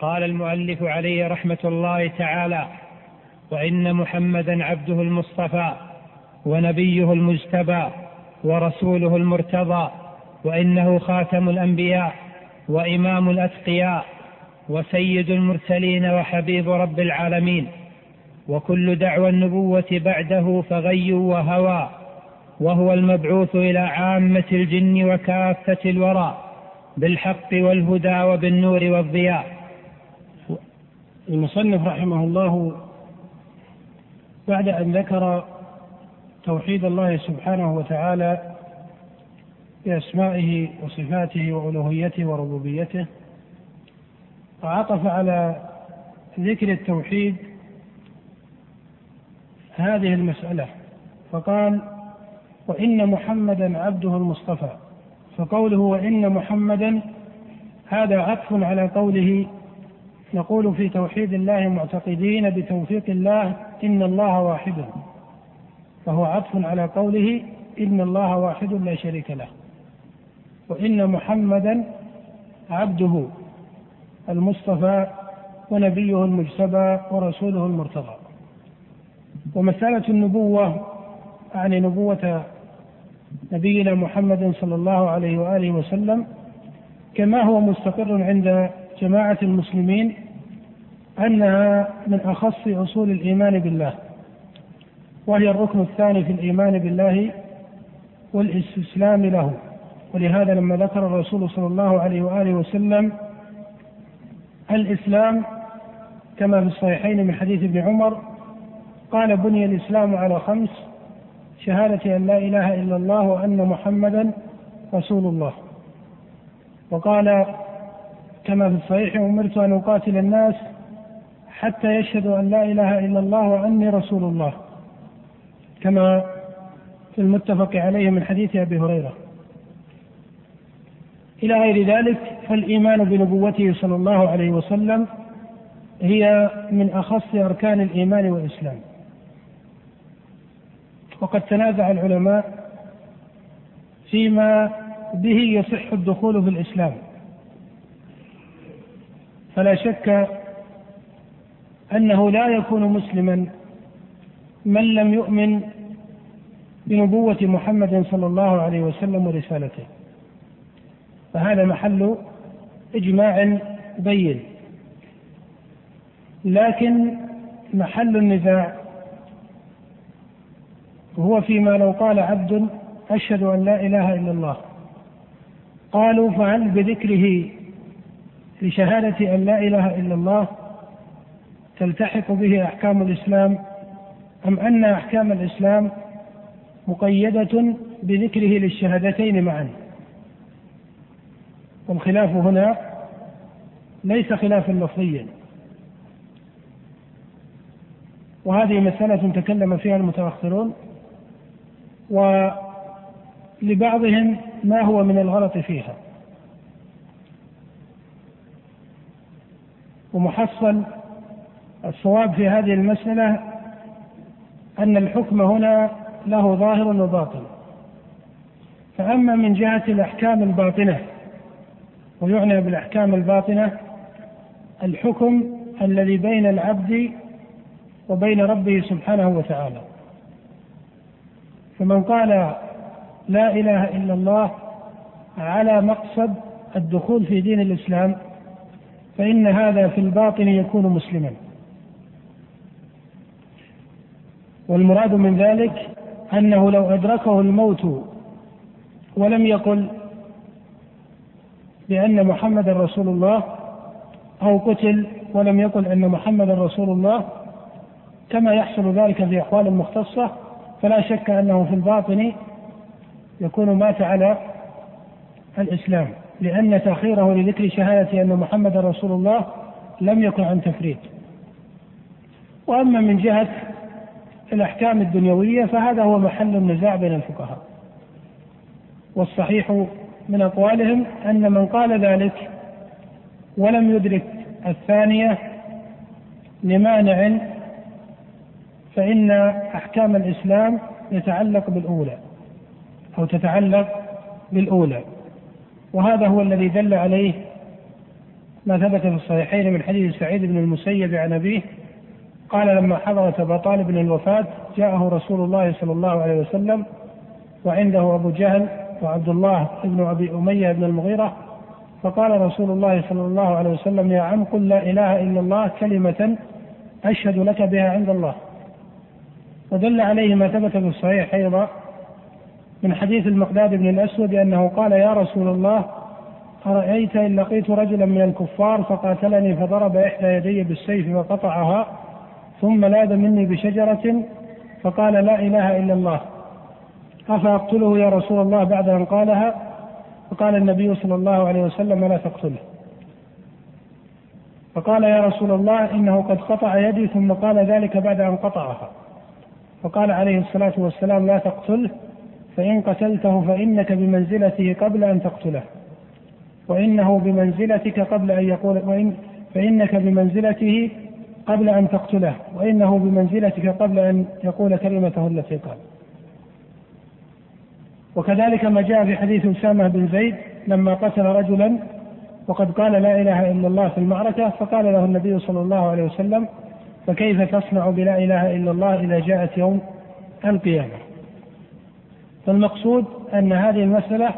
قال المؤلف عليه رحمة الله تعالى وإن محمدا عبده المصطفى ونبيه المجتبى ورسوله المرتضى وإنه خاتم الأنبياء وإمام الأتقياء وسيد المرسلين وحبيب رب العالمين وكل دعوى النبوة بعده فغي وهوى وهو المبعوث إلى عامة الجن وكافة الورى بالحق والهدى وبالنور والضياء. المصنف رحمه الله بعد أن ذكر توحيد الله سبحانه وتعالى بأسمائه وصفاته وألوهيته وربوبيته وعطف على ذكر التوحيد هذه المسألة فقال وإن محمدا عبده المصطفى فقوله وإن محمدا هذا عطف على قوله نقول في توحيد الله معتقدين بتوفيق الله إن الله واحد فهو عطف على قوله إن الله واحد لا شريك له وإن محمدا عبده المصطفى ونبيه المجتبى ورسوله المرتضى. ومسألة النبوة أعني نبوة نبينا محمد صلى الله عليه وآله وسلم كما هو مستقر عند جماعة المسلمين أنها من أخص أصول الإيمان بالله وهي الركن الثاني في الإيمان بالله والاستسلام له. ولهذا لما ذكر الرسول صلى الله عليه وآله وسلم الإسلام كما في الصحيحين من حديث ابن عمر قال بني الإسلام على خمس شهادة أن لا إله إلا الله وأن محمدا رسول الله. وقال كما في الصحيح أمرت أن أقاتل الناس حتى يشهدوا أن لا إله إلا الله وأني رسول الله. كما في المتفق عليه من حديث أبي هريرة. إلى غير ذلك فالإيمان بنبوته صلى الله عليه وسلم هي من أخص أركان الإيمان والإسلام. وقد تنازع العلماء فيما به يصح الدخول في الإسلام. فلا شك أنه لا يكون مسلما من لم يؤمن بنبوة محمد صلى الله عليه وسلم ورسالته. فهذا محل إجماع بين. لكن محل النزاع هو فيما لو قال عبد أشهد أن لا إله إلا الله. قالوا فهل بذكره لشهادة أن لا إله إلا الله تلتحق به أحكام الإسلام أم أن أحكام الإسلام مقيدة بذكره للشهادتين معا؟ والخلاف هنا ليس خلافا لفظيا. وهذه مسألة تكلم فيها المتأخرون ولبعضهم ما هو من الغلط فيها. ومحصل الصواب في هذه المسألة أن الحكم هنا له ظاهر وباطن. فأما من جهة الأحكام الباطنة ويعنى بالأحكام الباطنة الحكم الذي بين العبد وبين ربه سبحانه وتعالى. فمن قال لا إله إلا الله على مقصد الدخول في دين الإسلام فإن هذا في الباطن يكون مسلما. والمراد من ذلك أنه لو أدركه الموت ولم يقل بأن محمدا رسول الله أو قتل ولم يقل أن محمدا رسول الله كما يحصل ذلك في أحوال مختصة فلا شك أنه في الباطن يكون مات على الإسلام. لأن تأخيره لذكر شهادة أن محمدا رسول الله لم يكن عن تفريط. وأما من جهة الأحكام الدنيوية فهذا هو محل النزاع بين الفقهاء. والصحيح من أقوالهم أن من قال ذلك ولم يدرك الثانية لمانع فإن أحكام الإسلام يتعلق بالأولى أو تتعلق بالأولى. وهذا هو الذي دل عليه ما ثبت في الصحيحين من حديث سعيد بن المسيب عن أبيه قال لما حضرت أبا طالب الوفاة جاءه رسول الله صلى الله عليه وسلم وعنده أبو جهل وعبد الله بن أبي أمية بن المغيرة فقال رسول الله صلى الله عليه وسلم يا عم قل لا إله إلا الله كلمة أشهد لك بها عند الله. ودل عليه ما ثبت في الصحيح أيضا من حديث المقداد بن الأسود أنه قال يا رسول الله أرأيت إن لقيت رجلا من الكفار فقاتلني فضرب إحدى يدي بالسيف وقطعها ثم لاذ مني بشجرة فقال لا إله إلا الله. أفأقتله يا رسول الله بعد أن قالها؟ فقال النبي صلى الله عليه وسلم لا تقتله. فقال يا رسول الله إنه قد قطع يدي ثم قال ذلك بعد أن قطعها. فقال عليه الصلاة والسلام لا تقتله. فإن قتلته فإنك بمنزلته قبل أن تقتله. وإنه بمنزلتك قبل أن يقول وإن فإنك بمنزلته قبل أن تقتله. وإنه بمنزلتك قبل أن يقول كلمته التي قال. وكذلك ما جاء في حديث أسامة بن زيد لما قتل رجلا وقد قال لا إله إلا الله في المعركة فقال له النبي صلى الله عليه وسلم فكيف تصنع بلا إله إلا الله إذا جاءت يوم القيامة؟ فالمقصود أن هذه المسألة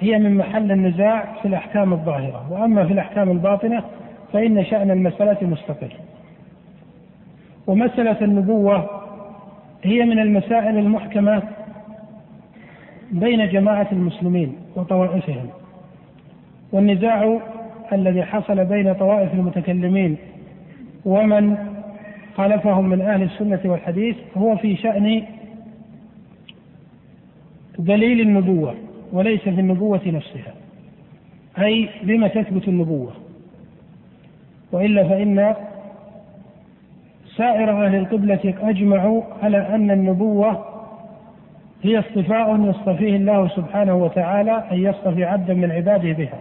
هي من محل النزاع في الأحكام الظاهرة وأما في الأحكام الباطنة فإن شأن المسألة مستقر ومسألة النبوة هي من المسائل المحكمة بين جماعة المسلمين وطوائفهم. والنزاع الذي حصل بين طوائف المتكلمين ومن خالفهم من أهل السنة والحديث هو في شأن دليل النبوة وليس في النبوة نفسها. أي بما تثبت النبوة. وإلا فإن سائر أهل القبلة أجمعوا على أن النبوة هي اصطفاء يصطفيه الله سبحانه وتعالى أن يصطفي عبدا من عباده بها.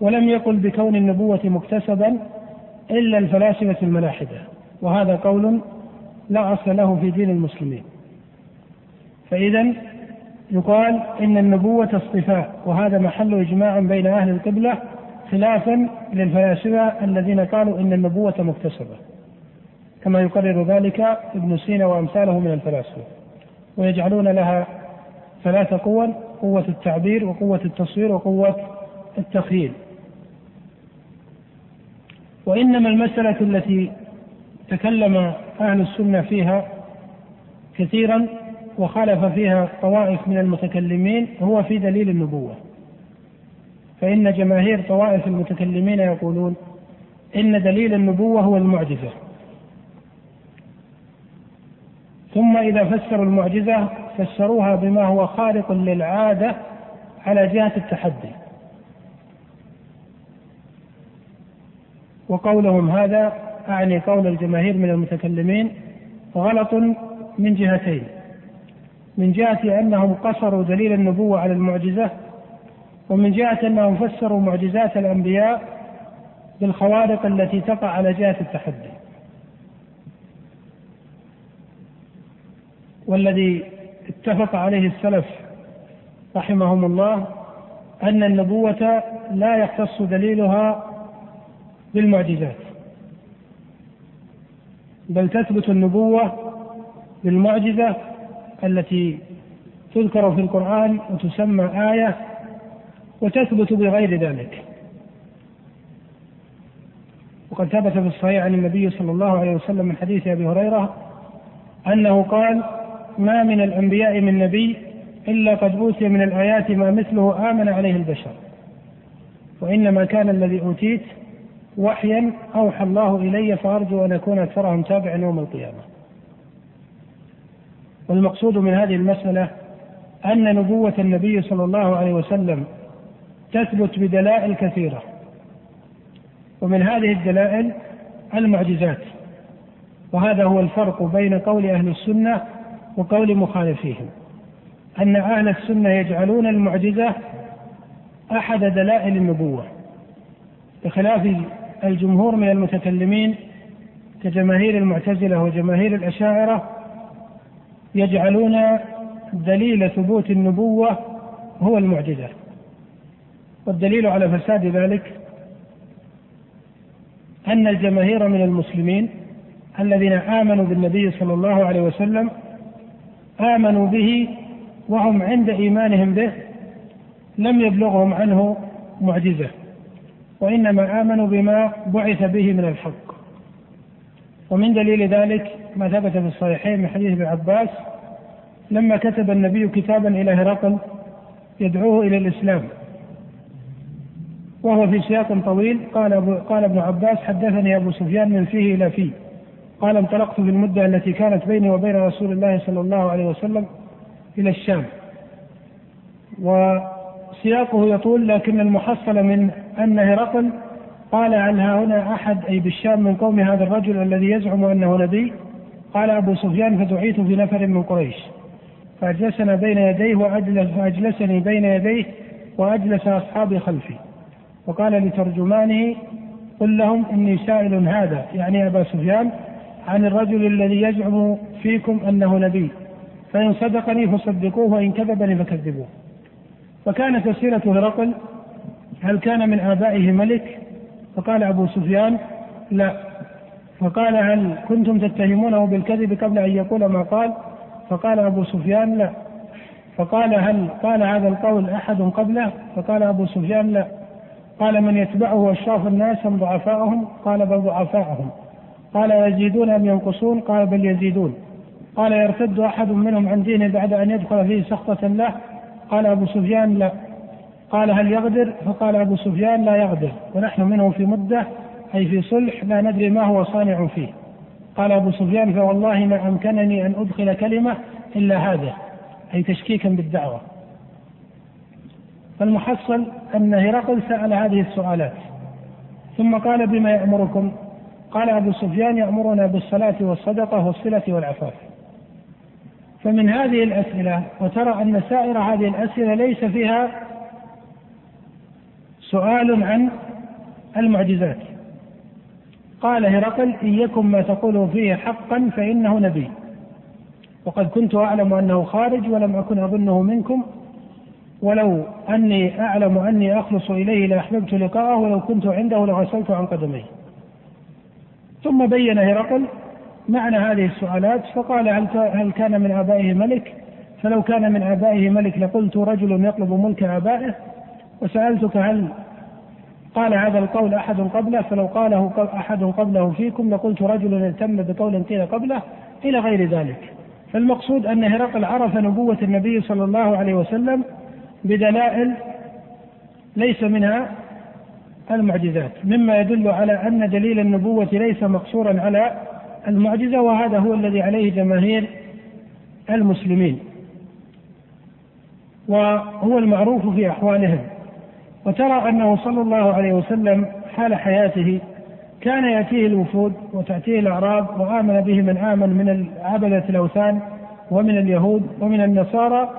ولم يقل بكون النبوة مكتسبا إلا الفلاسفة الملاحدة. وهذا قول لا أصل له في دين المسلمين. فإذا يقال إن النبوة اصطفاء وهذا محل إجماع بين أهل القبلة خلافا للفلاسفة الذين قالوا إن النبوة مكتسبة كما يقرر ذلك ابن سينا وأمثاله من الفلاسفة ويجعلون لها ثلاث قوى قوة التعبير وقوة التصوير وقوة التخيل وإنما المسألة التي تكلم أهل السنة فيها كثيرا وخالف فيها طوائف من المتكلمين هو في دليل النبوة. فإن جماهير طوائف المتكلمين يقولون إن دليل النبوة هو المعجزة. ثم إذا فسروا المعجزة فسروها بما هو خارق للعادة على جهة التحدي. وقولهم هذا أعني قول الجماهير من المتكلمين غلط من جهتين. من جهة أنهم قصروا دليل النبوة على المعجزة ومن جهة أنهم فسروا معجزات الأنبياء بالخوارق التي تقع على جهة التحدي. والذي اتفق عليه السلف رحمهم الله أن النبوة لا يختص دليلها بالمعجزات بل تثبت النبوة بالمعجزة التي تذكر في القرآن وتسمى آية وتثبت بغير ذلك. وقد ثبت في الصحيح عن النبي صلى الله عليه وسلم من حديث أبي هريرة أنه قال ما من الأنبياء من نبي إلا قد أوتي من الآيات ما مثله آمن عليه البشر وإنما كان الذي أوتيت وحيا أوحى الله إلي فأرجو أن أكون أكثرهم تابعا يوم القيامة. والمقصود من هذه المسألة أن نبوة النبي صلى الله عليه وسلم تثبت بدلائل كثيرة. ومن هذه الدلائل المعجزات. وهذا هو الفرق بين قول أهل السنة وقول مخالفيهم. أن أهل السنة يجعلون المعجزة أحد دلائل النبوة. بخلاف الجمهور من المتكلمين كجماهير المعتزلة وجماهير الأشاعرة يجعلون دليل ثبوت النبوة هو المعجزة. والدليل على فساد ذلك أن الجماهير من المسلمين الذين آمنوا بالنبي صلى الله عليه وسلم آمنوا به وهم عند إيمانهم به لم يبلغهم عنه معجزة وإنما آمنوا بما بعث به من الحق. ومن دليل ذلك ما ثبت في الصحيحين من حديث ابن عباس لما كتب النبي كتابا إلى هرقل يدعوه إلى الإسلام. وهو في سياق طويل قال أبو قال ابن عباس حدثني أبو سفيان من فيه إلى فيه. قال انطلقت في المدة التي كانت بيني وبين رسول الله صلى الله عليه وسلم إلى الشام. وسياقه يطول لكن المحصل من أن هرقل قال هل ها هنا أحد أي بالشام من قوم هذا الرجل الذي يزعم أنه نبي؟ قال أبو سفيان فدعيت في نفر من قريش. فأجلسنا بين يديه وأجلس فأجلسني بين يديه وأجلس أصحابي خلفي. وقال لترجمانه قل لهم إني سائل هذا. يعني أبا سفيان عن الرجل الذي يزعم فيكم أنه نبي فإن صدقني فصدقوه وإن كذبني فكذبوه. فكانت أسئلة هرقل هل كان من آبائه ملك؟ فقال أبو سفيان لا. فقال هل كنتم تتهمونه بالكذب قبل أن يقول ما قال؟ فقال أبو سفيان لا. فقال هل قال هذا القول أحد قبله؟ فقال أبو سفيان لا. قال من يتبعه أشراف الناس أم ضعفاءهم قال بل ضعفاءهم قال يزيدون أم ينقصون؟ قال بل يزيدون. قال يرتد أحد منهم عن دينه بعد أن يدخل فيه سخطة له؟ قال أبو سفيان لا. قال هل يغدر؟ فقال أبو سفيان لا يغدر. ونحن منه في مدة أي في صلح لا ندري ما هو صانع فيه. قال أبو سفيان فوالله ما أمكنني أن أدخل كلمة إلا هذا أي تشكيكا بالدعوة. فالمحصل أن هرقل سأل هذه السؤالات. ثم قال بما يأمركم؟ قال أبو سفيان يأمرنا بالصلاة والصدقة والصلة والعفاف. فمن هذه الأسئلة وترى أن سائر هذه الأسئلة ليس فيها سؤال عن المعجزات. قال هرقل إن يكن ما تقوله فيه حقا فإنه نبي. وقد كنت أعلم أنه خارج ولم أكن أظنه منكم. ولو أني أعلم أني أخلص إليه لأحببت لقاءه ولو كنت عنده لغسلت عن قدميه. ثم بين هرقل معنى هذه السؤالات فقال هل هل كان من آبائه ملك؟ فلو كان من آبائه ملك لقلت رجل يطلب ملك آبائه. وسألتك هل قال هذا القول أحد قبله فلو قاله أحد قبله فيكم لقلت رجل اهتم بقول قيل قبله إلى غير ذلك. فالمقصود أن هرقل عرف نبوة النبي صلى الله عليه وسلم بدلائل ليس منها المعجزات مما يدل على أن دليل النبوة ليس مقصورا على المعجزة وهذا هو الذي عليه جماهير المسلمين وهو المعروف في أحوالهم. وترى أنه صلى الله عليه وسلم حال حياته كان يأتيه الوفود وتأتيه الأعراب وآمن به من آمن من عبدة الأوثان ومن اليهود ومن النصارى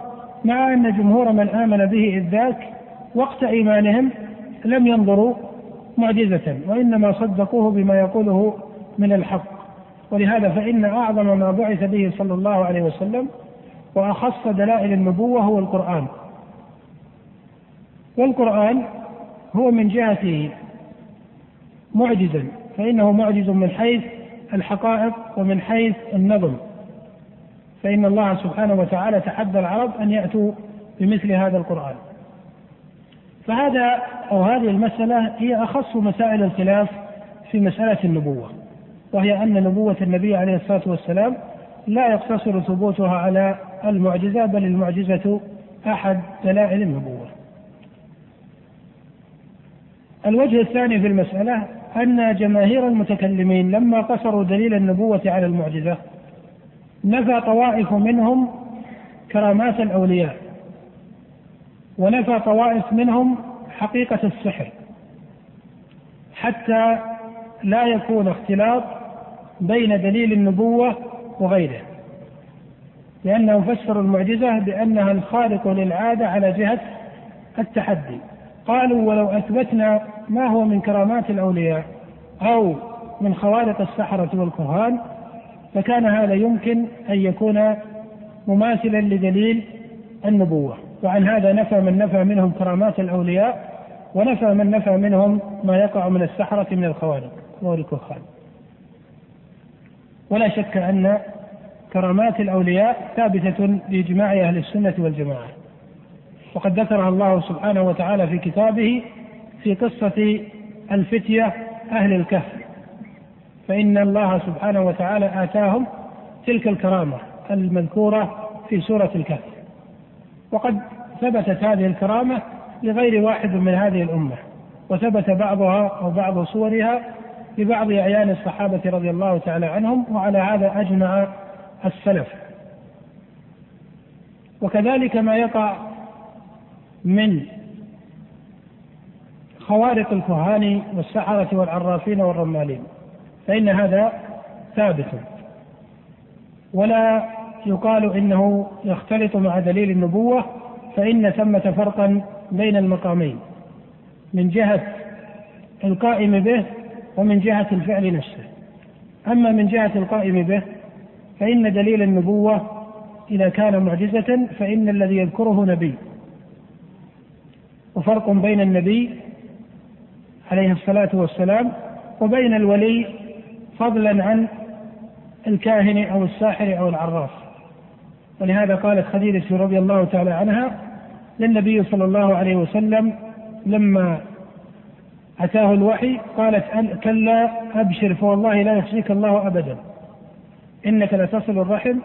مع أن جمهور من آمن به إذ ذاك وقت إيمانهم لم ينظروا معجزة وإنما صدقوه بما يقوله من الحق. ولهذا فإن أعظم ما بعث به صلى الله عليه وسلم وأخص دلائل النبوة هو القرآن. والقرآن هو من جهته معجزا فإنه معجز من حيث الحقائق ومن حيث النظم. فإن الله سبحانه وتعالى تحدى العرب أن يأتوا بمثل هذا القرآن. فهذا أو هذه المسألة هي أخص مسائل الخلاف في مسألة النبوة وهي أن نبوة النبي عليه الصلاة والسلام لا يقتصر ثبوتها على المعجزة بل المعجزة أحد دلائل النبوة. الوجه الثاني في المسألة أن جماهير المتكلمين لما قصروا دليل النبوة على المعجزة نفى طوائف منهم كرامات الأولياء ونفى طوائف منهم حقيقة السحر حتى لا يكون اختلاط بين دليل النبوة وغيره لأنهم فسروا المعجزة بأنها الخارق للعادة على جهة التحدي. قالوا ولو أثبتنا ما هو من كرامات الأولياء أو من خوارق السحرة والكهان فكان هذا يمكن أن يكون مماثلا لدليل النبوة. وعن هذا نفى من نفى منهم كرامات الأولياء ونفى من نفى منهم ما يقع من السحرة من الخوارق والكهان. ولا شك أن كرامات الأولياء ثابتة بإجماع أهل السنة والجماعة. وقد ذكرها الله سبحانه وتعالى في كتابه في قصة الفتية أهل الكهف. فإن الله سبحانه وتعالى آتاهم تلك الكرامة المذكورة في سورة الكهف. وقد ثبتت هذه الكرامة لغير واحد من هذه الأمة وثبت بعضها أو بعض صورها لبعض أعيان الصحابة رضي الله تعالى عنهم وعلى هذا أجمع السلف. وكذلك ما يقع من خوارق الكهان والسحرة والعرافين والرمالين. فإن هذا ثابت. ولا يقال إنه يختلط مع دليل النبوة فإن ثمة فرقا بين المقامين. من جهة القائم به ومن جهة الفعل نفسه. أما من جهة القائم به فإن دليل النبوة إذا كان معجزة فإن الذي يذكره نبي. وفرق بين النبي عليه الصلاة والسلام وبين الولي فضلا عن الكاهن أو الساحر أو العراف. ولهذا قالت خديجة رضي الله تعالى عنها للنبي صلى الله عليه وسلم لما أتاه الوحي قالت كلا أبشر فوالله لا يخزيك الله ابدا. إنك لتصل الرحم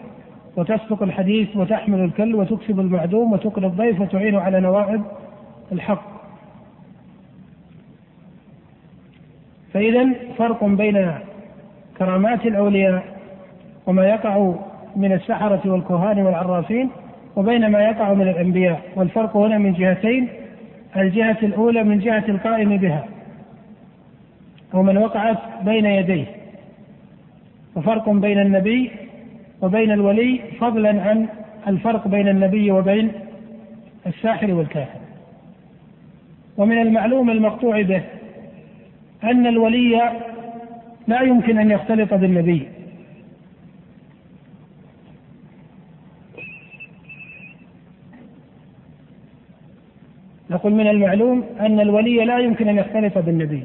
وتسبق الحديث وتحمل الكل وتكسب المعدوم وتقري الضيف وتعين على نوائب الحق. فإذا فرق بين كرامات الأولياء وما يقع من السحرة والكهان والعرافين وبين ما يقع من الأنبياء والفرق هنا من جهتين الجهة الأولى من جهة القائم بها ومن وقعت بين يديه. وفرق بين النبي وبين الولي فضلا عن الفرق بين النبي وبين الساحر والكاهن ومن المعلوم المقطوع به أن الولي لا يمكن أن يختلط بالنبي. نقول من المعلوم أن الولي لا يمكن أن يختلط بالنبي.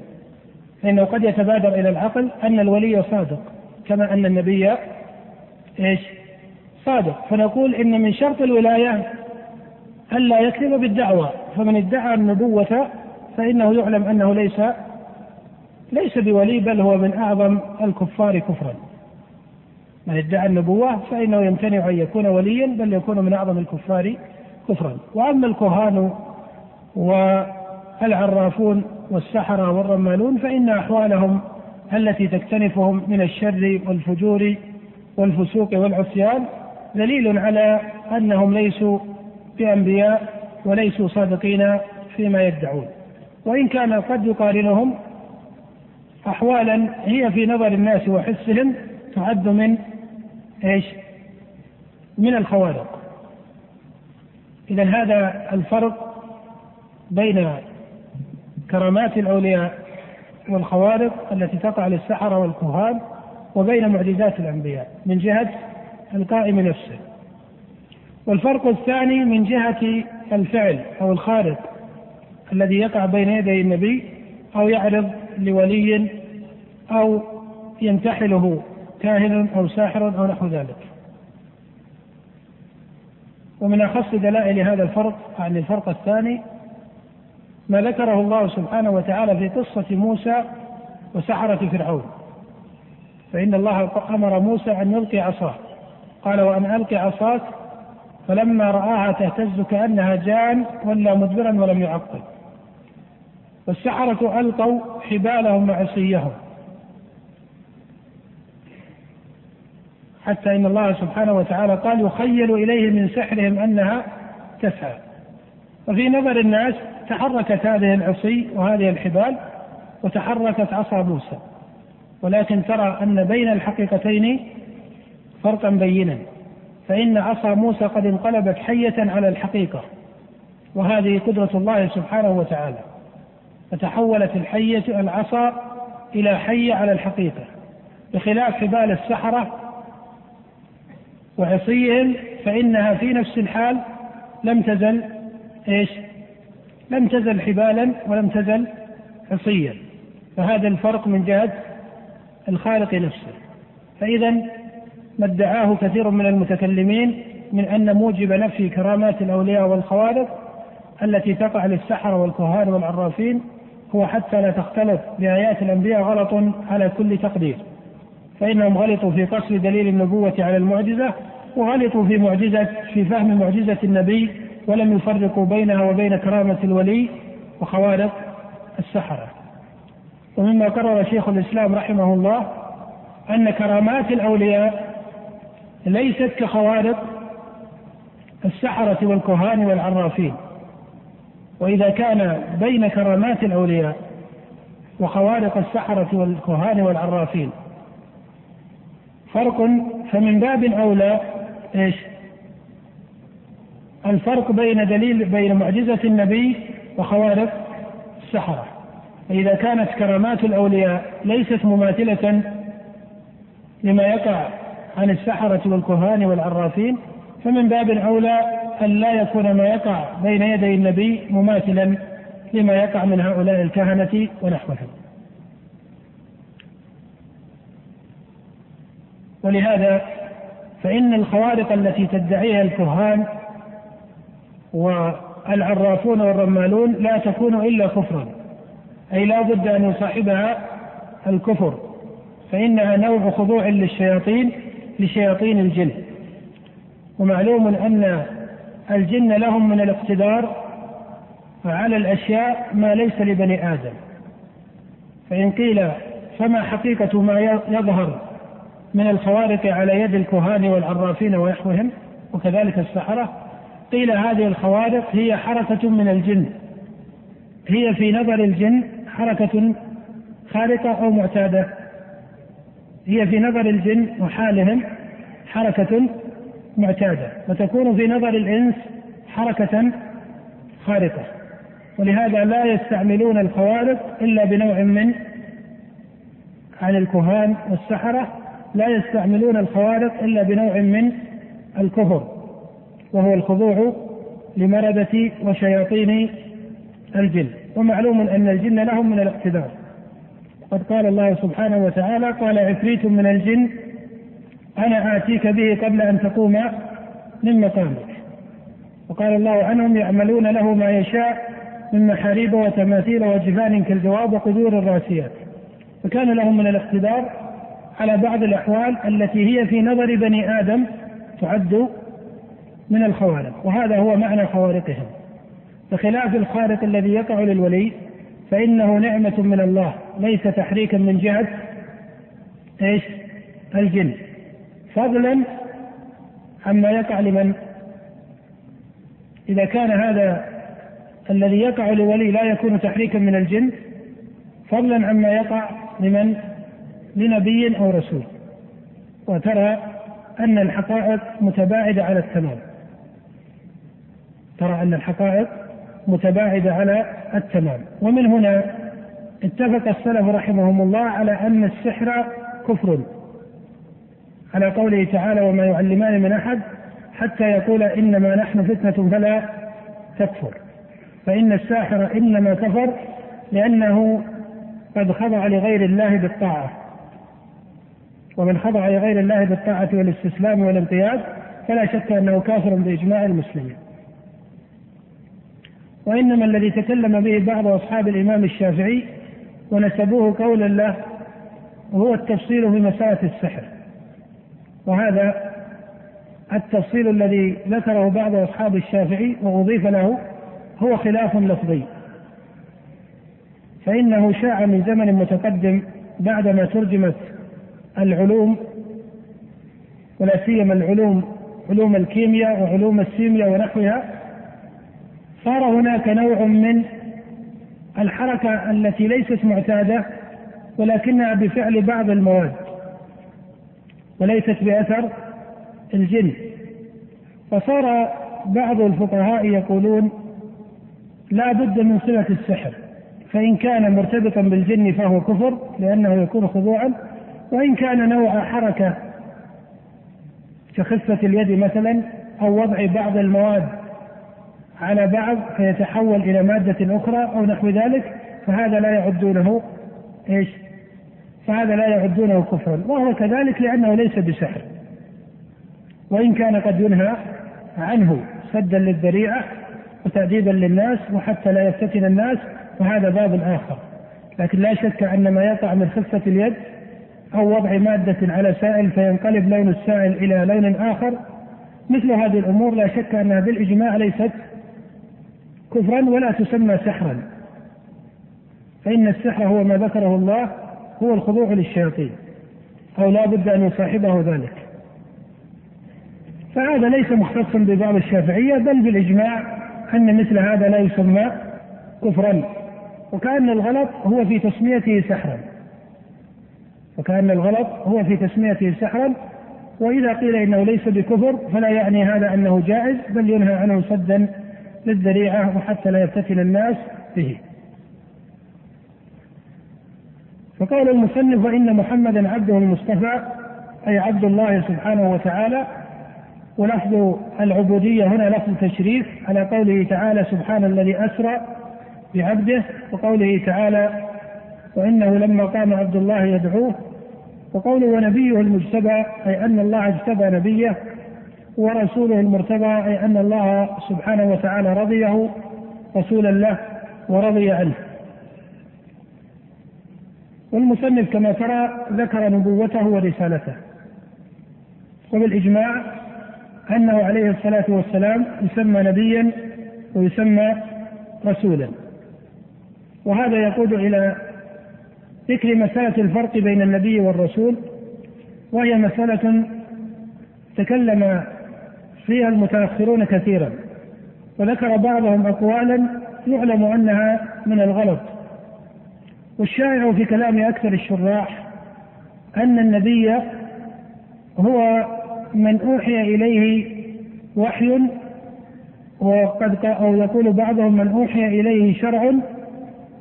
فإنه قد يتبادر إلى العقل أن الولي صادق كما أن النبي إيش؟ صادق. فنقول إن من شرط الولاية ألا يكذب بالدعوة. فمن ادعى النبوة فإنه يعلم أنه ليس ليس بولي بل هو من أعظم الكفار كفرا. من ادعى النبوة فإنه يمتنع أن يكون وليا بل يكون من أعظم الكفار كفرا. وأما الكهان والعرافون والسحرة والرمالون فإن أحوالهم التي تكتنفهم من الشر والفجور والفسوق والعصيان دليل على أنهم ليسوا بأنبياء وليسوا صادقين فيما يدعون. وإن كان قد يقارنهم أحوالا هي في نظر الناس وحسهم تعد من إيش؟ من الخوارق. إذا هذا الفرق بين كرامات الأولياء والخوارق التي تقع للسحرة والكهان وبين معجزات الأنبياء من جهة القائم نفسه. والفرق الثاني من جهة الفعل أو الخارق الذي يقع بين يدي النبي أو يعرض لولي أو ينتحله كاهن أو ساحر أو نحو ذلك. ومن أخص دلائل هذا الفرق عن الفرق الثاني ما ذكره الله سبحانه وتعالى في قصة موسى وسحرة فرعون. فإن الله أمر موسى أن يلقي عصاه. قال وأن ألقي عصاك فلما رآها تهتز كأنها جان ولى مدبرا ولم يعقل. والسحرة ألقوا حبالهم وعصيهم. حتى إن الله سبحانه وتعالى قال يخيل إليه من سحرهم أنها تسعى. وفي نظر الناس تحركت هذه العصي وهذه الحبال وتحركت عصا موسى. ولكن ترى أن بين الحقيقتين فرقا بينا. فإن عصا موسى قد انقلبت حية على الحقيقة. وهذه قدرة الله سبحانه وتعالى. فتحولت الحية العصا إلى حيه على الحقيقة بخلاف حبال السحرة وعصيهم فإنها في نفس الحال لم تزل إيش؟ لم تزل حبالا ولم تزل عصيا فهذا الفرق من جهة الخالق نفسه فإذا ما ادعاه كثير من المتكلمين من أن موجب نفي كرامات الأولياء والخوارق التي تقع للسحرة والكهان والعرافين هو حتى لا تختلط بآيات الأنبياء غلط على كل تقدير. فإنهم غلطوا في قصر دليل النبوة على المعجزة وغلطوا في معجزة في فهم معجزة النبي ولم يفرقوا بينها وبين كرامة الولي وخوارق السحرة. ومما قرر شيخ الإسلام رحمه الله أن كرامات الأولياء ليست كخوارق السحرة والكهان والعرافين. وإذا كان بين كرامات الأولياء وخوارق السحرة والكهان والعرافين فرق فمن باب أولى إيش؟ الفرق بين دليل بين معجزة النبي وخوارق السحرة فإذا كانت كرامات الأولياء ليست مماثلة لما يقع عن السحرة والكهان والعرافين فمن باب أولى أن لا يكون ما يقع بين يدي النبي مماثلا لما يقع من هؤلاء الكهنة ونحوهم ولهذا فإن الخوارق التي تدعيها الكهان والعرافون والرمالون لا تكون إلا كفرا. أي لا بد أن يصاحبها الكفر فإنها نوع خضوع للشياطين لشياطين الجن. ومعلوم أن الجن لهم من الاقتدار على الأشياء ما ليس لبني آدم. فإن قيل فما حقيقة ما يظهر من الخوارق على يد الكهان والعرافين ونحوهم وكذلك السحرة قيل هذه الخوارق هي حركة من الجن. هي في نظر الجن حركة خارقة أو معتادة. هي في نظر الجن وحالهم حركة معتادة وتكون في نظر الإنس حركة خارقة. ولهذا لا يستعملون الخوارق إلا بنوع من عن الكهان والسحرة لا يستعملون الخوارق إلا بنوع من الكفر وهو الخضوع لمردة وشياطين الجن. ومعلوم أن الجن لهم من الاقتدار. قد قال الله سبحانه وتعالى قال عفريت من الجن أنا آتيك به قبل أن تقوم من مقامك. وقال الله عنهم يعملون له ما يشاء من محاريب وتماثيل وجفان كالجواب وقدور الراسيات. فكان لهم من الاقتدار على بعض الأحوال التي هي في نظر بني آدم تعد من الخوارق. وهذا هو معنى خوارقهم. بخلاف الخارق الذي يقع للولي فإنه نعمة من الله ليس تحريكا من جهة إيش؟ الجن. فضلا عما يقع لمن؟ إذا كان هذا الذي يقع لولي لا يكون تحريكا من الجن فضلا عما يقع لمن؟ لنبي أو رسول. وترى أن الحقائق متباعدة على التمام. ترى أن الحقائق متباعدة على التمام. ومن هنا اتفق السلف رحمهم الله على أن السحر كفر. على قوله تعالى وما يعلمان من أحد حتى يقول إنما نحن فتنة فلا تكفر. فإن الساحر إنما كفر لأنه قد خضع لغير الله بالطاعة. ومن خضع لغير الله بالطاعة والاستسلام والانقياد فلا شك أنه كافر بإجماع المسلمين. وإنما الذي تكلم به بعض أصحاب الإمام الشافعي ونسبوه قولا له هو التفصيل في مسألة السحر. وهذا التفصيل الذي ذكره بعض أصحاب الشافعي وأضيف له هو خلاف لفظي. فإنه شاع من زمن متقدم بعدما ترجمت العلوم ولا سيما العلوم علوم الكيمياء وعلوم السيمياء ونحوها صار هناك نوع من الحركة التي ليست معتادة ولكنها بفعل بعض المواد. وليست بأثر الجن فصار بعض الفقهاء يقولون لا بد من صلة السحر فإن كان مرتبطا بالجن فهو كفر لأنه يكون خضوعا وإن كان نوع حركة كخفة اليد مثلا أو وضع بعض المواد على بعض فيتحول إلى مادة أخرى أو نحو ذلك فهذا لا يعدونه إيش؟ فهذا لا يعدونه كفرا وهو كذلك لأنه ليس بسحر. وإن كان قد ينهى عنه سدا للذريعة وتأديبا للناس وحتى لا يفتتن الناس فهذا باب آخر. لكن لا شك أن ما يقع من خفة اليد أو وضع مادة على سائل فينقلب لون السائل إلى لون آخر مثل هذه الأمور لا شك أنها بالإجماع ليست كفرا ولا تسمى سحرا. فإن السحر هو ما ذكره الله هو الخضوع للشياطين أو لا بد أن يصاحبه ذلك. فهذا ليس مختصا ببعض الشافعية بل بالإجماع أن مثل هذا لا يسمى كفرا وكأن الغلط هو في تسميته سحرا. وكأن الغلط هو في تسميته سحرا وإذا قيل إنه ليس بكفر فلا يعني هذا أنه جائز بل ينهى عنه سدا للذريعة وحتى لا يفتتن الناس به. فقال المصنف وإن محمدا عبده المصطفى أي عبد الله سبحانه وتعالى ولفظ العبودية هنا لفظ تشريف على قوله تعالى سبحان الذي أسرى بعبده وقوله تعالى وإنه لما قام عبد الله يدعوه وقوله ونبيه المجتبى أي أن الله اجتبى نبيه ورسوله المرتبى أي أن الله سبحانه وتعالى رضيه رسولا له ورضي عنه. والمصنف كما ترى ذكر نبوته ورسالته. وبالإجماع أنه عليه الصلاة والسلام يسمى نبيا ويسمى رسولا. وهذا يقود إلى ذكر مسألة الفرق بين النبي والرسول وهي مسألة تكلم فيها المتأخرون كثيرا وذكر بعضهم أقوالا يعلم أنها من الغلط. والشائع في كلام أكثر الشراح أن النبي هو من أوحي إليه وحي وقد أو يقول بعضهم من أوحي إليه شرع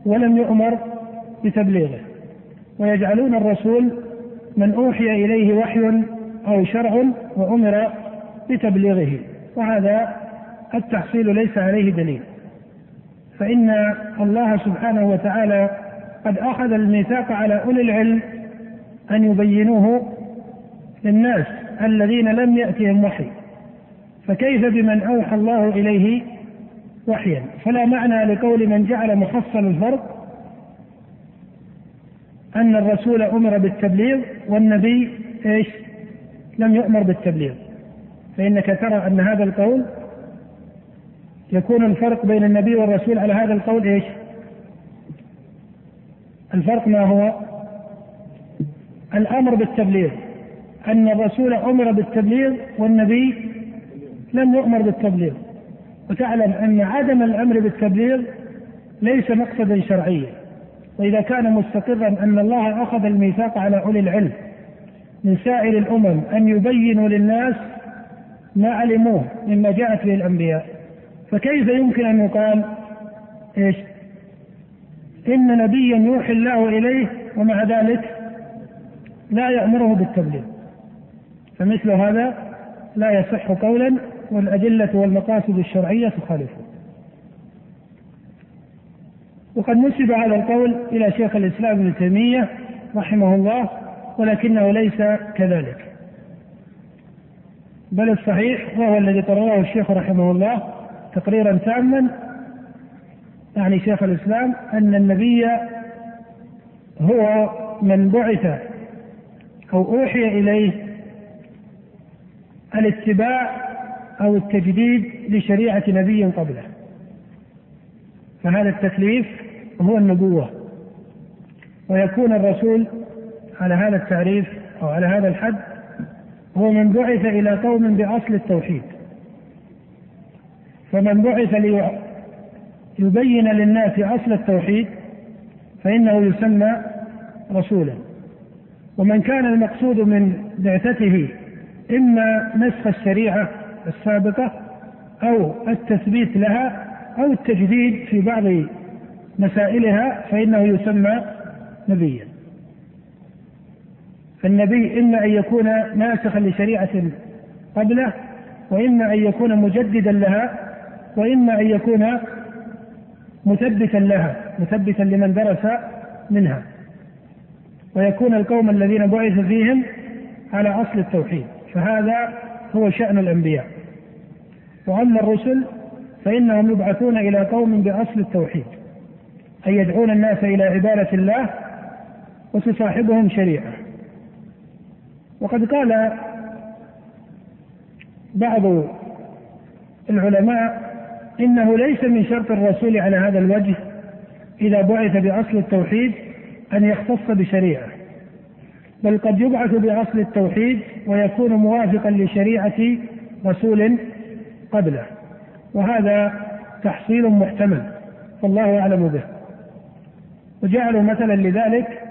ولم يؤمر بتبليغه. ويجعلون الرسول من أوحي إليه وحي أو شرع وأمر بتبليغه. وهذا التحصيل ليس عليه دليل. فإن الله سبحانه وتعالى قد أخذ الميثاق على أولي العلم أن يبينوه للناس الذين لم يأتهم وحي. فكيف بمن أوحى الله إليه وحيا؟ فلا معنى لقول من جعل محصل الفرق أن الرسول أمر بالتبليغ والنبي إيش؟ لم يؤمر بالتبليغ. فإنك ترى أن هذا القول يكون الفرق بين النبي والرسول على هذا القول إيش؟ الفرق ما هو؟ الأمر بالتبليغ. أن الرسول أمر بالتبليغ والنبي لم يؤمر بالتبليغ. وتعلم أن عدم الأمر بالتبليغ ليس مقصدا شرعيا. وإذا كان مستقرا أن الله أخذ الميثاق على أولي العلم من سائر الأمم أن يبينوا للناس ما علموه مما جاءت به الأنبياء. فكيف يمكن أن يقال إيش؟ إن نبيا يوحي الله إليه ومع ذلك لا يأمره بالتبليغ. فمثل هذا لا يصح قولا والأدلة والمقاصد الشرعية تخالفه. وقد نسب هذا القول إلى شيخ الإسلام ابن تيمية رحمه الله ولكنه ليس كذلك. بل الصحيح وهو الذي قرره الشيخ رحمه الله تقريرا تاما يعني شيخ الإسلام أن النبي هو من بعث أو أوحي إليه الاتباع أو التجديد لشريعة نبي قبله. فهذا التكليف هو النبوة. ويكون الرسول على هذا التعريف أو على هذا الحد هو من بعث إلى قوم بأصل التوحيد. فمن بعث ليبين للناس أصل التوحيد فإنه يسمى رسولا. ومن كان المقصود من بعثته إما نسخ الشريعة السابقة أو التثبيت لها أو التجديد في بعض مسائلها فإنه يسمى نبيا. فالنبي إما أن يكون ناسخا لشريعة قبله وإما أن يكون مجددا لها وإما أن يكون مثبتا لها مثبتا لمن درس منها. ويكون القوم الذين بعث فيهم على أصل التوحيد فهذا هو شأن الأنبياء. وأما الرسل فإنهم يبعثون إلى قوم بأصل التوحيد أي يدعون الناس إلى عبادة الله وتصاحبهم شريعة. وقد قال بعض العلماء إنه ليس من شرط الرسول على هذا الوجه إذا بعث بأصل التوحيد أن يختص بشريعة بل قد يبعث بأصل التوحيد ويكون موافقا لشريعة رسول قبله وهذا تحصيل محتمل والله أعلم به. وجعلوا مثلا لذلك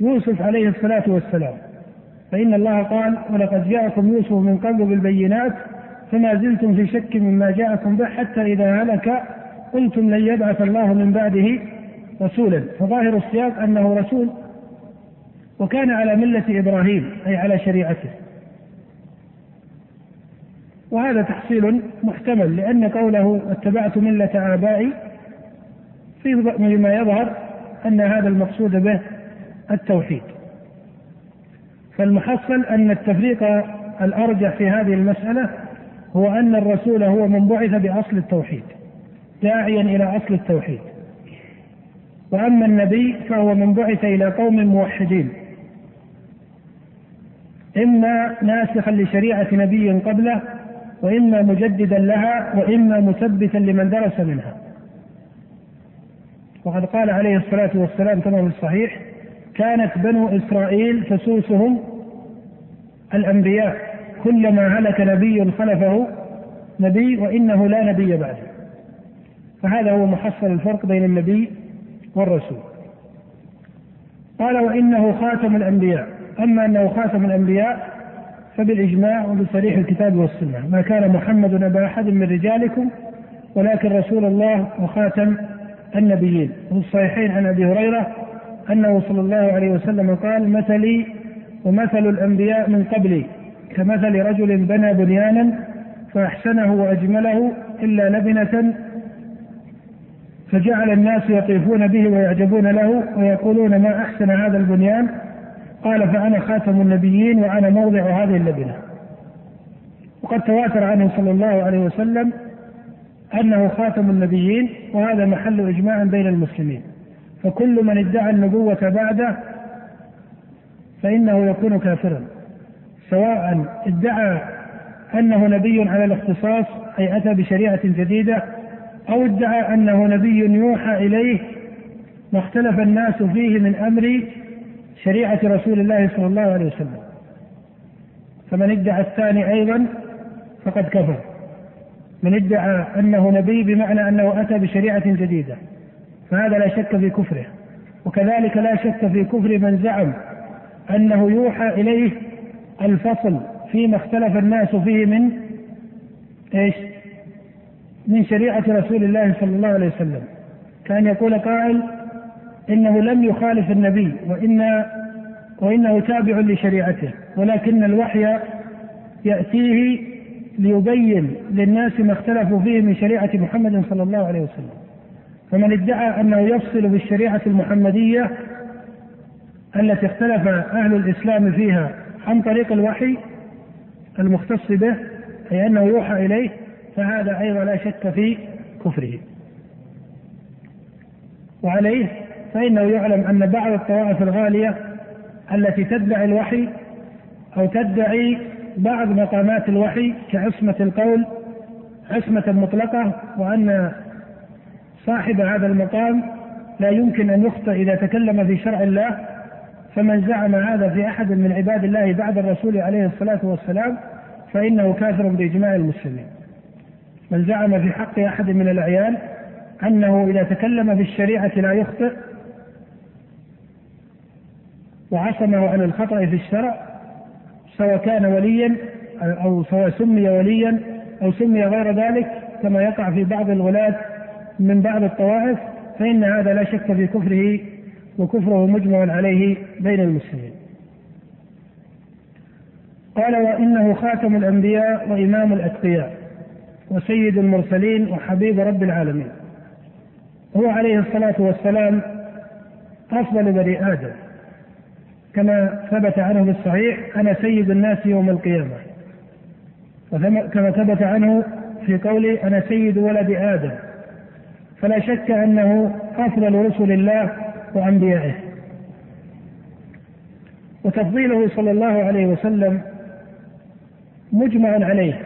يوسف عليه الصلاة والسلام فإن الله قال ولقد جاءكم يوسف من قبل بالبينات فما زلتم في شك مما جاءكم به حتى إذا هلك قلتم لن يبعث الله من بعده رسولا. فظاهر السياق أنه رسول وكان على ملة إبراهيم أي على شريعته. وهذا تحصيل محتمل لأن قوله اتبعت ملة آبائي فيما يظهر أن هذا المقصود به التوحيد. فالمحصل أن التفريق الأرجح في هذه المسألة هو أن الرسول هو من بعث بأصل التوحيد داعيا إلى أصل التوحيد. وأما النبي فهو من بعث إلى قوم موحدين. إما ناسخا لشريعة نبي قبله وإما مجددا لها وإما مثبتا لمن درس منها. وقد قال عليه الصلاة والسلام كما في الصحيح كانت بنو إسرائيل تسوسهم الأنبياء. كلما هلك نبي خلفه نبي وإنه لا نبي بعده. فهذا هو محصل الفرق بين النبي والرسول. قال وإنه خاتم الأنبياء. أما أنه خاتم الأنبياء فبالإجماع وبصريح الكتاب والسنة. ما كان محمد أبا أحد من رجالكم ولكن رسول الله وخاتم النبيين. وفي الصحيحين عن أبي هريرة أنه صلى الله عليه وسلم قال مثلي ومثل الأنبياء من قبلي. كمثل رجل بنى بنيانا فأحسنه وأجمله إلا لبنة فجعل الناس يطيفون به ويعجبون له ويقولون ما أحسن هذا البنيان؟ قال فأنا خاتم النبيين وأنا موضع هذه اللبنة. وقد تواتر عنه صلى الله عليه وسلم أنه خاتم النبيين وهذا محل إجماع بين المسلمين. فكل من ادعى النبوة بعده فإنه يكون كافرا. سواء ادعى أنه نبي على الاختصاص أي أتى بشريعة جديدة أو ادعى أنه نبي يوحى إليه ما اختلف الناس فيه من أمر شريعة رسول الله صلى الله عليه وسلم. فمن ادعى الثاني أيضا فقد كفر. من ادعى أنه نبي بمعنى أنه أتى بشريعة جديدة. فهذا لا شك في كفره. وكذلك لا شك في كفر من زعم أنه يوحى إليه الفصل فيما اختلف الناس فيه من إيش؟ من شريعة رسول الله صلى الله عليه وسلم كان يقول قائل إنه لم يخالف النبي وان وإنه تابع لشريعته ولكن الوحي يأتيه ليبين للناس ما اختلفوا فيه من شريعة محمد صلى الله عليه وسلم فمن ادعى أنه يفصل بالشريعة المحمدية التي اختلف أهل الإسلام فيها عن طريق الوحي المختص به أي أنه يوحى إليه فهذا أيضا لا شك في كفره. وعليه فإنه يعلم أن بعض الطوائف الغالية التي تدعي الوحي أو تدعي بعض مقامات الوحي كعصمة القول عصمة مطلقة وأن صاحب هذا المقام لا يمكن أن يخطئ إذا تكلم في شرع الله فمن زعم هذا في أحد من عباد الله بعد الرسول عليه الصلاة والسلام فإنه كافر بإجماع المسلمين. من زعم في حق أحد من الأعيان أنه إذا تكلم في الشريعة لا يخطئ وعصمه عن الخطأ في الشرع سواء كان وليا أو سواء سمي وليا أو سمي غير ذلك كما يقع في بعض الولاة من بعض الطوائف فإن هذا لا شك في كفره وكفره مجمع عليه بين المسلمين. قال وإنه خاتم الأنبياء وإمام الأتقياء وسيد المرسلين وحبيب رب العالمين. هو عليه الصلاة والسلام أفضل بني آدم كما ثبت عنه في الصحيح أنا سيد الناس يوم القيامة وكما ثبت عنه في قوله أنا سيد ولد آدم فلا شك أنه أفضل رسل الله وأنبيائه وتفضيله صلى الله عليه وسلم مجمع عليه.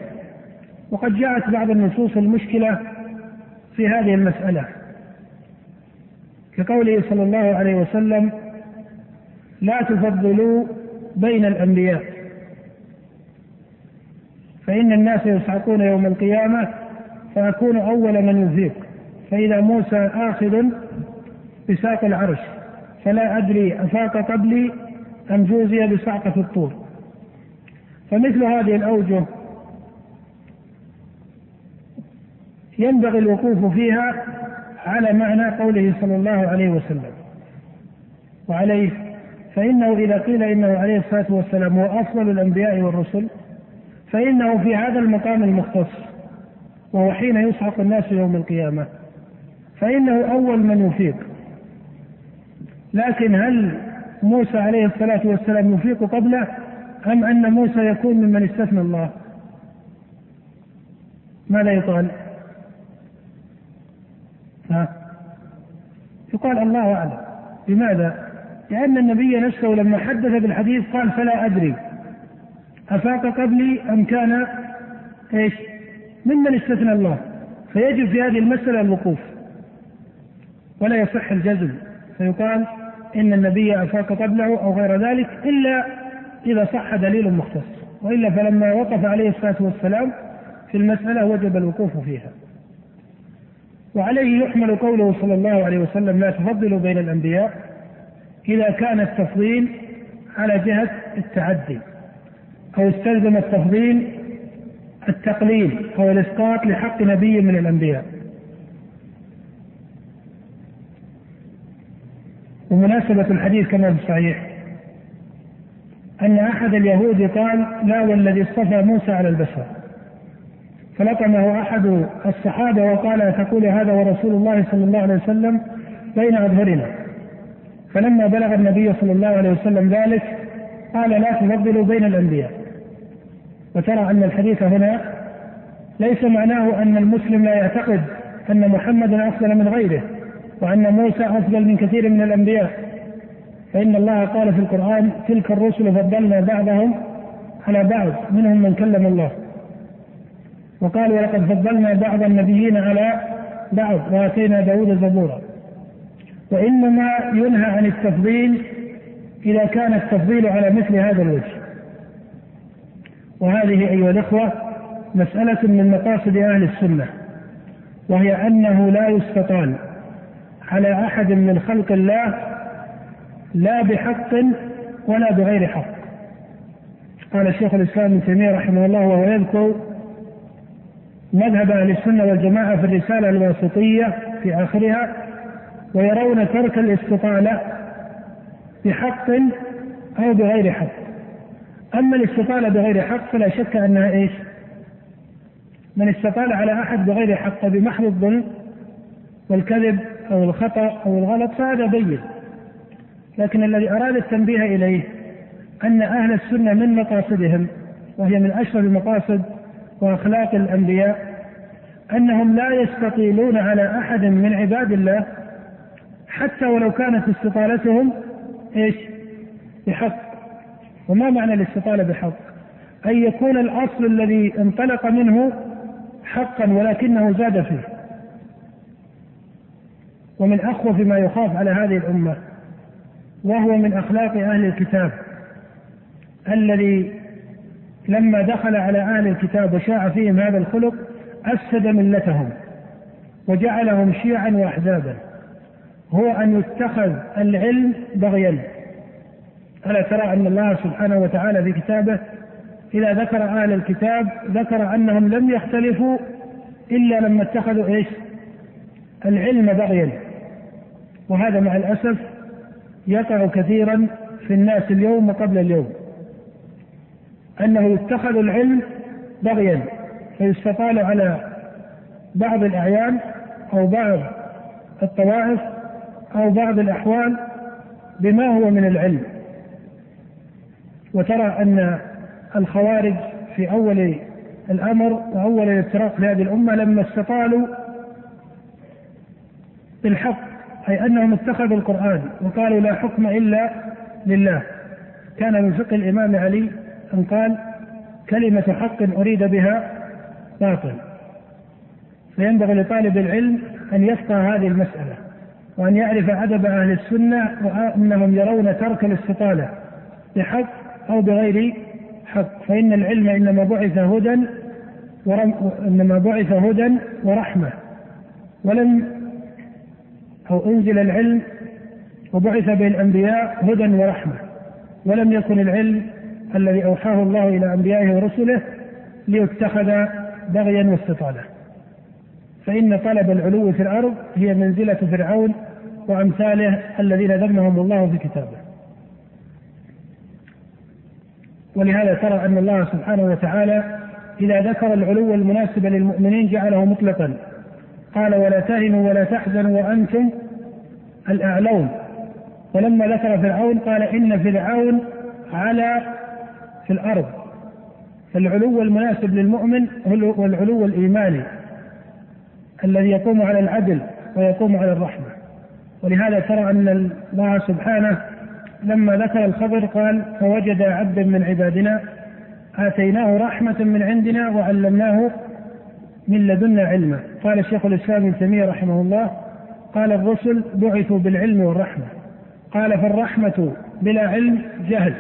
وقد جاءت بعض النصوص المشكلة في هذه المسألة. كقوله صلى الله عليه وسلم لا تفضلوا بين الأنبياء. فإن الناس يصعقون يوم القيامة فأكون أول من يفيق فإذا موسى آخذ بساق العرش. فلا أدري أفاق قبلي أم جوزي بصعقة الطور. فمثل هذه الأوجه ينبغي الوقوف فيها على معنى قوله صلى الله عليه وسلم. وعليه فإنه إذا قيل إنه عليه الصلاة والسلام هو أفضل الأنبياء والرسل فإنه في هذا المقام المختص وهو حين يصعق الناس يوم القيامة. فإنه أول من يفيق. لكن هل موسى عليه الصلاة والسلام يفيق قبله أم أن موسى يكون ممن استثنى الله؟ ماذا يقال؟ ها؟ يقال الله أعلم. لماذا؟ لأن النبي نفسه لما حدث بالحديث قال فلا أدري. أفاق قبلي أم كان إيش؟ ممن استثنى الله. فيجب في هذه المسألة الوقوف. ولا يصح الجزم. فيقال إن النبي أفاق قبله أو غير ذلك إلا إذا صح دليل مختص وإلا فلما وقف عليه الصلاة والسلام في المسألة وجب الوقوف فيها. وعليه يحمل قوله صلى الله عليه وسلم لا تفضلوا بين الأنبياء إذا كان التفضيل على جهة التعدي أو استلزم التفضيل التقليل أو الإسقاط لحق نبي من الأنبياء. ومناسبة الحديث كما في الصحيح. أن أحد اليهود قال لا والذي اصطفى موسى على البشر. فلطمه أحد الصحابة وقال تقول هذا ورسول الله صلى الله عليه وسلم بين أظهرنا. فلما بلغ النبي صلى الله عليه وسلم ذلك قال لا تفضلوا بين الأنبياء. وترى أن الحديث هنا ليس معناه أن المسلم لا يعتقد أن محمدا أفضل من غيره. وأن موسى أفضل من كثير من الأنبياء. فإن الله قال في القرآن تلك الرسل فضلنا بعضهم على بعض منهم من كلم الله. وقال ولقد فضلنا بعض النبيين على بعض وآتينا داود زبورا. وإنما ينهى عن التفضيل إذا كان التفضيل على مثل هذا الوجه. وهذه أيها الإخوة مسألة من مقاصد أهل السنة وهي أنه لا يستطال. على أحد من خلق الله لا بحق ولا بغير حق. قال الشيخ الإسلام ابن تيمية رحمه الله وهو يذكر مذهب أهل السنة والجماعة في الرسالة الواسطية في آخرها ويرون ترك الاستطالة بحق أو بغير حق. أما الاستطالة بغير حق فلا شك أنها إيش؟ من استطال على أحد بغير حق بمحض الظلم والكذب أو الخطأ أو الغلط فهذا بين لكن الذي أراد التنبيه إليه أن أهل السنة من مقاصدهم وهي من أشرف المقاصد وأخلاق الأنبياء أنهم لا يستطيلون على أحد من عباد الله حتى ولو كانت استطالتهم إيش؟ بحق وما معنى الاستطالة بحق؟ أن يكون الأصل الذي انطلق منه حقا ولكنه زاد فيه ومن أخوف ما يخاف على هذه الأمة وهو من أخلاق أهل الكتاب. الذي لما دخل على أهل الكتاب وشاع فيهم هذا الخلق أفسد ملتهم وجعلهم شيعا وأحزابا. هو أن يتخذ العلم بغيا. ألا ترى أن الله سبحانه وتعالى في كتابه إذا ذكر أهل الكتاب ذكر أنهم لم يختلفوا إلا لما اتخذوا إيش؟ العلم بغيا. وهذا مع الأسف يقع كثيرا في الناس اليوم وقبل اليوم. أنه يتخذ العلم بغيا فيستطال على بعض الأعيان أو بعض الطوائف أو بعض الأحوال بما هو من العلم. وترى أن الخوارج في أول الأمر وأول الافتراق لهذه الأمة لما استطالوا بالحق أي أنهم اتخذوا القرآن وقالوا لا حكم إلا لله. كان من فقه الإمام علي أن قال كلمة حق أريد بها باطل. فينبغي لطالب العلم أن يفقه هذه المسألة وأن يعرف أدب أهل السنة وأنهم يرون ترك الاستطالة بحق أو بغير حق. فإن العلم إنما بعث هدى إنما بعث هدى ورحمة. ولم أو أنزل العلم وبعث به الأنبياء هدى ورحمة ولم يكن العلم الذي أوحاه الله إلى أنبيائه ورسله ليتخذ بغيا واستطالة فإن طلب العلو في الأرض هي منزلة فرعون وأمثاله الذين ذمهم الله في كتابه. ولهذا ترى أن الله سبحانه وتعالى إذا ذكر العلو المناسب للمؤمنين جعله مطلقا. قال ولا تهنوا ولا تحزنوا وأنتم الأعلون. ولما ذكر فرعون قال إن فرعون على في الأرض. فالعلو المناسب للمؤمن هو العلو الإيماني الذي يقوم على العدل ويقوم على الرحمة. ولهذا ترى أن الله سبحانه لما ذكر الخبر قال فوجد عبدا من عبادنا آتيناه رحمة من عندنا وعلمناه من لدنا علما قال الشيخ الإسلام ابن تيمية رحمه الله قال الرسل بعثوا بالعلم والرحمة. قال فالرحمة بلا علم جهل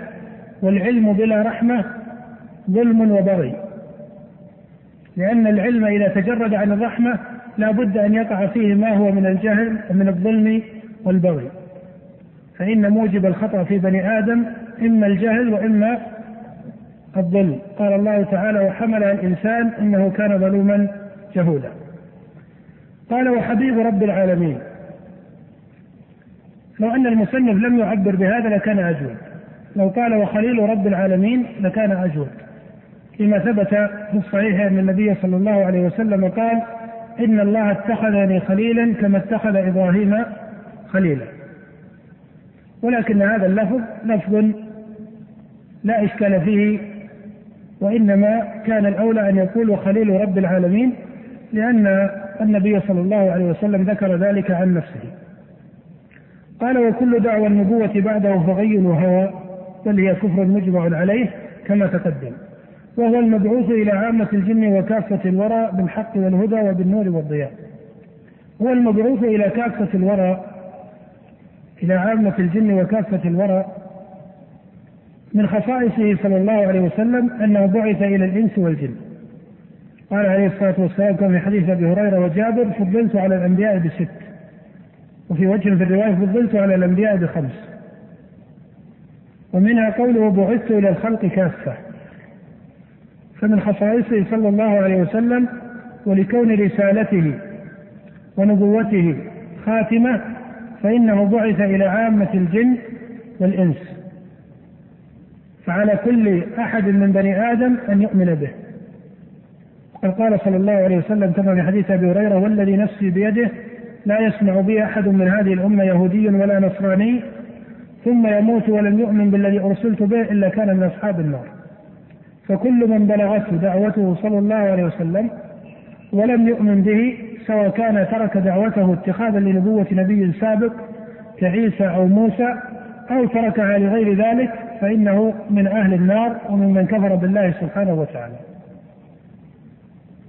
والعلم بلا رحمة ظلم وبغي. لأن العلم إذا تجرد عن الرحمة لا بد أن يقع فيه ما هو من الجهل ومن الظلم والبغي. فإن موجب الخطأ في بني آدم إما الجهل وإما الظلم قال الله تعالى وحملها الإنسان إنه كان ظلوما جهولا. قال وحبيب رب العالمين. لو أن المصنف لم يعبر بهذا لكان أجود. لو قال وخليل رب العالمين لكان أجود. لما ثبت في الصحيح أن النبي صلى الله عليه وسلم قال إن الله اتخذني خليلا كما اتخذ إبراهيم خليلا. ولكن هذا اللفظ لفظ لا إشكال فيه وإنما كان الأولى أن يقول وخليل رب العالمين لأن النبي صلى الله عليه وسلم ذكر ذلك عن نفسه. قال وكل دعوى النبوة بعده فغي وهوى بل هي كفر مجمع عليه كما تقدم. وهو المبعوث إلى عامة الجن وكافة الورى بالحق والهدى وبالنور والضياء. هو المبعوث إلى كافة الورى إلى عامة الجن وكافة الورى من خصائصه صلى الله عليه وسلم أنه بعث إلى الإنس والجن. قال عليه الصلاة والسلام كما في حديث أبي هريرة وجابر فضلت على الأنبياء بست. وفي وجه في الرواية فضلت على الأنبياء بخمس. ومنها قوله بعثت إلى الخلق كافة. فمن خصائصه صلى الله عليه وسلم ولكون رسالته ونبوته خاتمة فإنه بعث إلى عامة الجن والإنس. فعلى كل أحد من بني آدم أن يؤمن به. وقد قال صلى الله عليه وسلم كما في حديث أبي هريرة والذي نفسي بيده لا يسمع بي أحد من هذه الأمة يهودي ولا نصراني ثم يموت ولم يؤمن بالذي أرسلت به إلا كان من أصحاب النار. فكل من بلغته دعوته صلى الله عليه وسلم ولم يؤمن به سواء كان ترك دعوته اتخاذا لنبوة نبي سابق كعيسى أو موسى أو تركها لغير ذلك فإنه من أهل النار وممن كفر بالله سبحانه وتعالى.